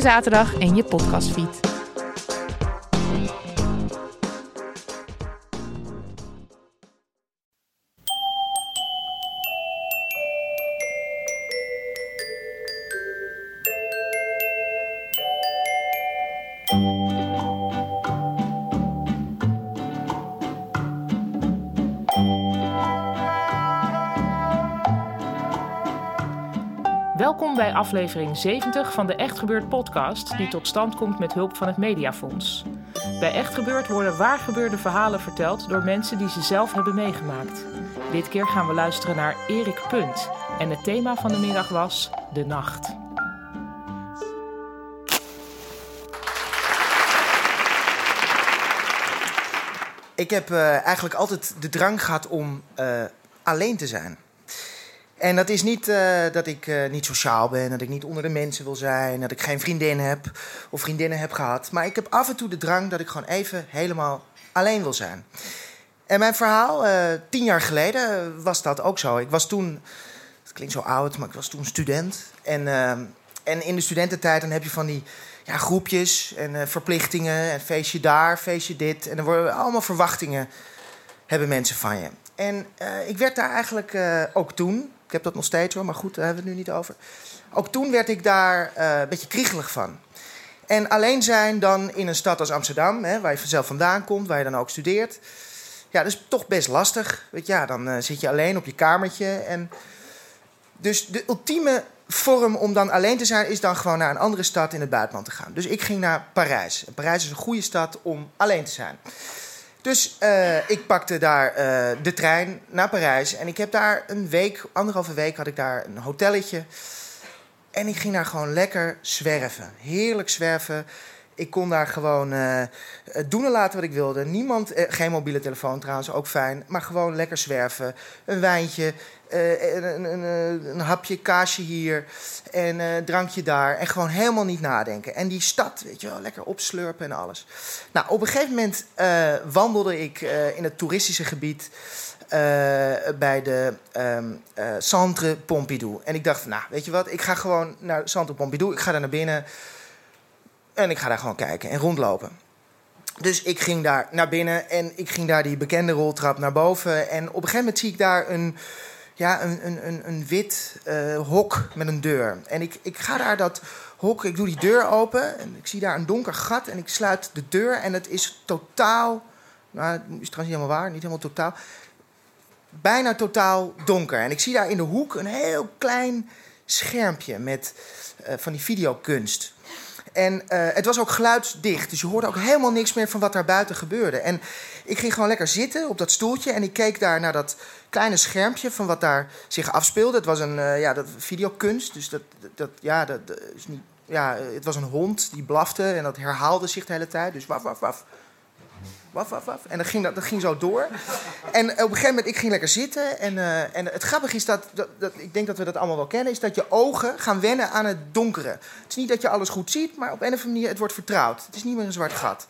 zaterdag in je podcastfeed. Welkom bij aflevering 70 van de Echt Gebeurd podcast, die tot stand komt met hulp van het Mediafonds. Bij Echt Gebeurd worden waargebeurde verhalen verteld door mensen die ze zelf hebben meegemaakt. Dit keer gaan we luisteren naar Erik Punt en het thema van de middag was de nacht. Ik heb eh, eigenlijk altijd de drang gehad om eh, alleen te zijn. En dat is niet eh, dat ik eh, niet sociaal ben, dat ik niet onder de mensen wil zijn, dat ik geen vriendin heb of vriendinnen heb gehad. Maar ik heb af en toe de drang dat ik gewoon even helemaal alleen wil zijn. En mijn verhaal, eh, tien jaar geleden was dat ook zo. Ik was toen, het klinkt zo oud, maar ik was toen student. En, en in de studententijd dan heb je van die ja, groepjes en verplichtingen. En feestje daar, feestje dit. En er worden allemaal verwachtingen hebben mensen van je. En ik werd daar eigenlijk ook toen ik heb dat nog steeds hoor, maar goed, daar hebben we het nu niet over. Ook toen werd ik daar uh, een beetje kriegelig van. En alleen zijn dan in een stad als Amsterdam, hè, waar je vanzelf vandaan komt, waar je dan ook studeert. Ja, dat is toch best lastig. Weet je, ja, dan uh, zit je alleen op je kamertje. En dus de ultieme vorm om dan alleen te zijn, is dan gewoon naar een andere stad in het buitenland te gaan. Dus ik ging naar Parijs. Parijs is een goede stad om alleen te zijn. Dus uh, ik pakte daar uh, de trein naar Parijs. En ik heb daar een week, anderhalve week had ik daar een hotelletje. En ik ging daar gewoon lekker zwerven. Heerlijk zwerven. Ik kon daar gewoon uh, doen en laten wat ik wilde. Niemand, geen mobiele telefoon trouwens, ook fijn. Maar gewoon lekker zwerven. Een wijntje, uh, een, een, een, hapje kaasje hier en een drankje daar. En gewoon helemaal niet nadenken. En die stad, weet je wel, lekker opslurpen en alles. Nou, op een gegeven moment wandelde ik in het toeristische gebied bij de um, Centre Pompidou. En ik dacht, nou, weet je wat, ik ga gewoon naar Centre Pompidou. Ik ga daar naar binnen en ik ga daar gewoon kijken en rondlopen. Dus ik ging daar naar binnen en ik ging daar die bekende roltrap naar boven. En op een gegeven moment zie ik daar een ja, een, een, een, een wit uh, hok met een deur. En ik, ik ga daar dat hok, ik doe die deur open en ik zie daar een donker gat en ik sluit de deur en het is totaal, nou, het is trouwens niet helemaal waar, niet helemaal totaal, bijna totaal donker. En ik zie daar in de hoek een heel klein schermpje met uh, van die videokunst. En uh, het was ook geluidsdicht, dus je hoorde ook helemaal niks meer van wat daar buiten gebeurde. En ik ging gewoon lekker zitten op dat stoeltje en ik keek daar naar dat kleine schermpje van wat daar zich afspeelde. Het was een uh, ja, dat videokunst, dus dat, dat, ja, dat, is niet, ja, het was een hond die blafte en dat herhaalde zich de hele tijd. Dus waf, waf, waf. Waf, waf, waf. En dat ging, dat, dat ging zo door. En op een gegeven moment, ik ging lekker zitten. En, uh, en het grappige is dat, dat, ik denk dat we dat allemaal wel kennen, is dat je ogen gaan wennen aan het donkere. Het is niet dat je alles goed ziet, maar op een of andere manier, het wordt vertrouwd. Het is niet meer een zwart gat.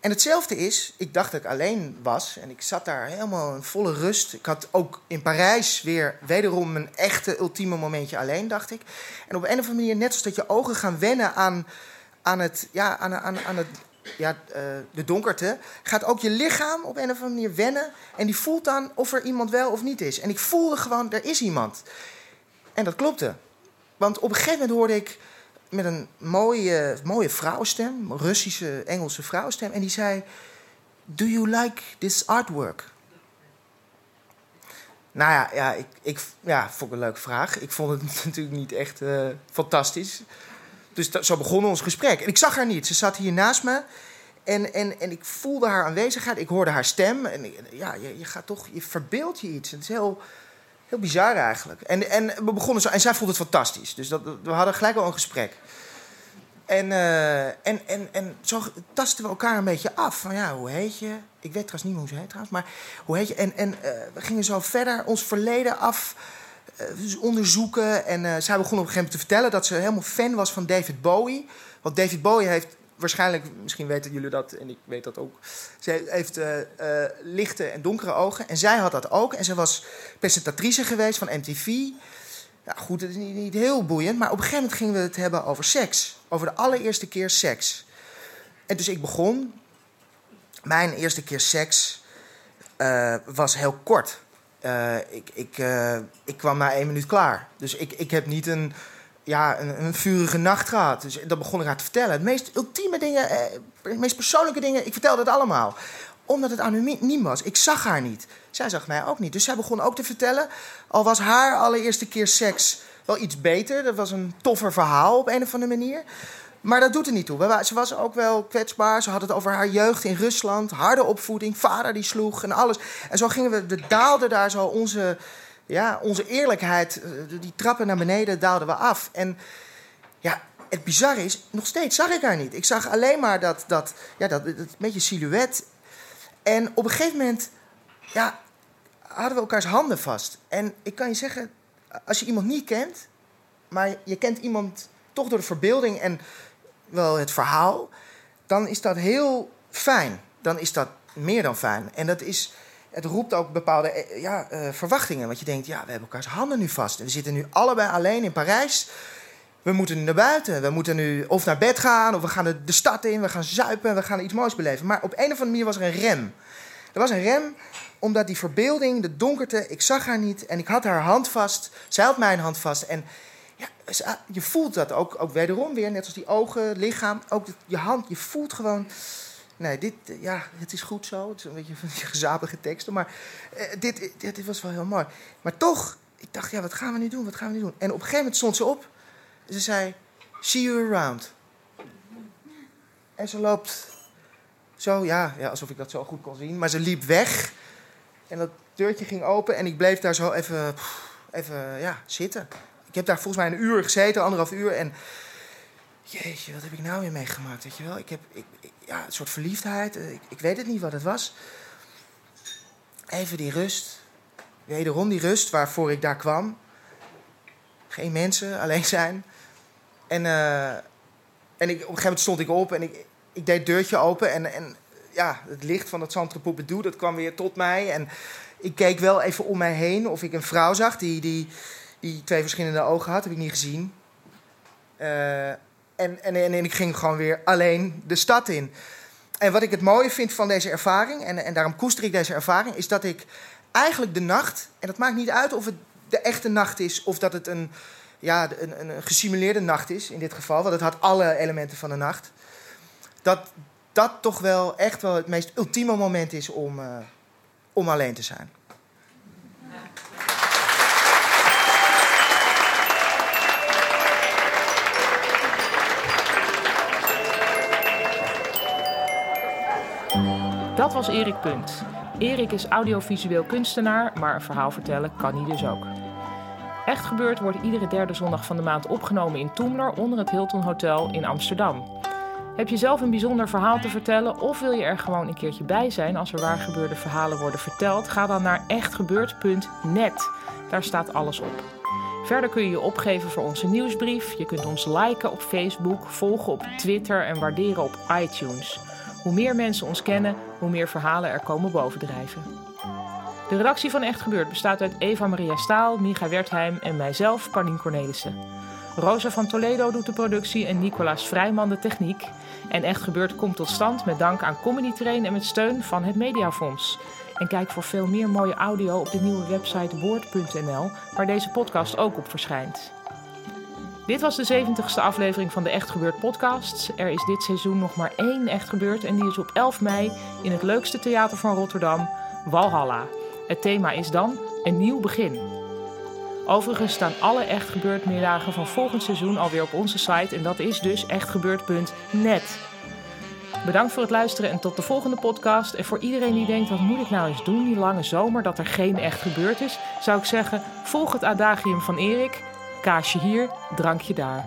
En hetzelfde is, ik dacht dat ik alleen was en ik zat daar helemaal in volle rust. Ik had ook in Parijs weer wederom een echte ultieme momentje alleen, dacht ik. En op een of andere manier, net als dat je ogen gaan wennen aan, aan, het, ja, aan, aan, aan het, ja, uh, de donkerte, gaat ook je lichaam op een of andere manier wennen. En die voelt dan of er iemand wel of niet is. En ik voelde gewoon, er is iemand. En dat klopte. Want op een gegeven moment hoorde ik met een mooie, mooie vrouwenstem, Russische, Engelse vrouwenstem. En die zei: Do you like this artwork? Nou ja, ja, ik, ik ja, vond een leuke vraag. Ik vond het natuurlijk niet echt uh, fantastisch. Dus dat, zo begon ons gesprek. En ik zag haar niet. Ze zat hier naast me. En, en, en ik voelde haar aanwezigheid. Ik hoorde haar stem. En ja, je, je gaat toch, je verbeeldt je iets. Het is heel, heel bizar eigenlijk. En, en we begonnen zo. En zij vond het fantastisch. Dus dat, we hadden gelijk al een gesprek. En, uh, en, en, en zo tasten we elkaar een beetje af. Van ja, hoe heet je? Ik weet trouwens niet hoe ze heet trouwens. Maar hoe heet je? En, en uh, we gingen zo verder ons verleden af uh, onderzoeken. En zij begon op een gegeven moment te vertellen dat ze helemaal fan was van David Bowie. Want David Bowie heeft waarschijnlijk, misschien weten jullie dat en ik weet dat ook. Ze heeft uh, uh, lichte en donkere ogen. En zij had dat ook. En ze was presentatrice geweest van MTV. Ja, goed, het is niet, heel boeiend. Maar op een gegeven moment gingen we het hebben over seks. Over de allereerste keer seks. En dus ik begon. Mijn eerste keer seks uh, was heel kort. ik, ik, ik kwam na één minuut klaar. Dus ik, ik heb niet een ja, een, een, vurige nacht gehad. Dus dat begon ik haar te vertellen. Het meest ultieme dingen, eh, meest persoonlijke dingen, ik vertelde het allemaal. Omdat het anoniem was. Ik zag haar niet. Zij zag mij ook niet. Dus zij begon ook te vertellen. Al was haar allereerste keer seks wel iets beter. Dat was een toffer verhaal op een of andere manier. Maar dat doet er niet toe. Ze was ook wel kwetsbaar. Ze had het over haar jeugd in Rusland. Harde opvoeding. Vader die sloeg en alles. En zo gingen we, we daalden daar zo onze ja, onze eerlijkheid, eh, die trappen naar beneden daalden we af. En ja, het bizarre is, nog steeds zag ik haar niet. Ik zag alleen maar dat, dat, ja, dat, dat beetje silhouet. En op een gegeven moment ja, hadden we elkaars handen vast. En ik kan je zeggen, als je iemand niet kent, maar je kent iemand toch door de verbeelding en wel het verhaal, dan is dat heel fijn. Dan is dat meer dan fijn. En dat is het roept ook bepaalde eh, ja, uh, verwachtingen. Want je denkt, ja, we hebben elkaars handen nu vast. En we zitten nu allebei alleen in Parijs. We moeten nu naar buiten. We moeten nu of naar bed gaan, of we gaan de, de stad in, we gaan zuipen, we gaan iets moois beleven. Maar op een of andere manier was er een rem. Er was een rem omdat die verbeelding, de donkerte, ik zag haar niet en ik had haar hand vast. Zij had mijn hand vast. En ja, je voelt dat ook, ook wederom weer, net als die ogen, lichaam, ook je hand. Je voelt gewoon Nee, dit, eh, ja, het is goed zo. Het is een beetje van die gezapige teksten. Maar eh, dit, dit, dit, was wel heel mooi. Maar toch, ik dacht, ja, wat gaan we nu doen? Wat gaan we nu doen? En op een gegeven moment stond ze op. En ze zei, see you around. En ze loopt zo, ja, ja, alsof ik dat zo goed kon zien. Maar ze liep weg. En dat deurtje ging open. En ik bleef daar zo even, even ja, zitten. Ik heb daar volgens mij een uur gezeten, anderhalf uur. En jeetje, wat heb ik nou weer meegemaakt, weet je wel? Ik heb, ik, ja, een soort verliefdheid. Ik, ik weet het niet wat het was. Even die rust. Wederom die rust waarvoor ik daar kwam. Geen mensen, alleen zijn. En, uh, en ik, op een gegeven moment stond ik op en ik, ik deed het deurtje open. En, en ja, het licht van het Centre Pompidou, dat kwam weer tot mij. En ik keek wel even om mij heen of ik een vrouw zag die, die, die twee verschillende ogen had. heb ik niet gezien. Uh, en, en, en, ik ging gewoon weer alleen de stad in. En wat ik het mooie vind van deze ervaring, en, en daarom koester ik deze ervaring, is dat ik eigenlijk de nacht, en dat maakt niet uit of het de echte nacht is of dat het een, ja, een, een gesimuleerde nacht is in dit geval, want het had alle elementen van de nacht, dat dat toch wel echt wel het meest ultieme moment is om, uh, om alleen te zijn. Dat was Erik Punt. Erik is audiovisueel kunstenaar, maar een verhaal vertellen kan hij dus ook. Echt gebeurd wordt iedere derde zondag van de maand opgenomen in Toemler onder het Hilton Hotel in Amsterdam. Heb je zelf een bijzonder verhaal te vertellen of wil je er gewoon een keertje bij zijn als er waar gebeurde verhalen worden verteld? Ga dan naar echtgebeurd.net. Daar staat alles op. Verder kun je je opgeven voor onze nieuwsbrief. Je kunt ons liken op Facebook, volgen op Twitter en waarderen op iTunes. Hoe meer mensen ons kennen, hoe meer verhalen er komen bovendrijven. De redactie van Echt Gebeurd bestaat uit Eva Maria Staal, Micha Wertheim en mijzelf, Carlien Cornelissen. Rosa van Toledo doet de productie en Nicolaas Vrijman de techniek. En Echt Gebeurd komt tot stand met dank aan Comedy Train en met steun van het Mediafonds. En kijk voor veel meer mooie audio op de nieuwe website woord.nl, waar deze podcast ook op verschijnt. Dit was de 70ste aflevering van de Echt Gebeurd podcast. Er is dit seizoen nog maar één Echt Gebeurd en die is op 11 mei in het leukste theater van Rotterdam, Walhalla. Het thema is dan een nieuw begin. Overigens staan alle Echt Gebeurd middagen van volgend seizoen alweer op onze site en dat is dus echtgebeurd.net. Bedankt voor het luisteren en tot de volgende podcast. En voor iedereen die denkt, wat moet ik nou eens doen die lange zomer, dat er geen echt gebeurd is, zou ik zeggen, volg het adagium van Erik. Kaasje hier, drankje daar.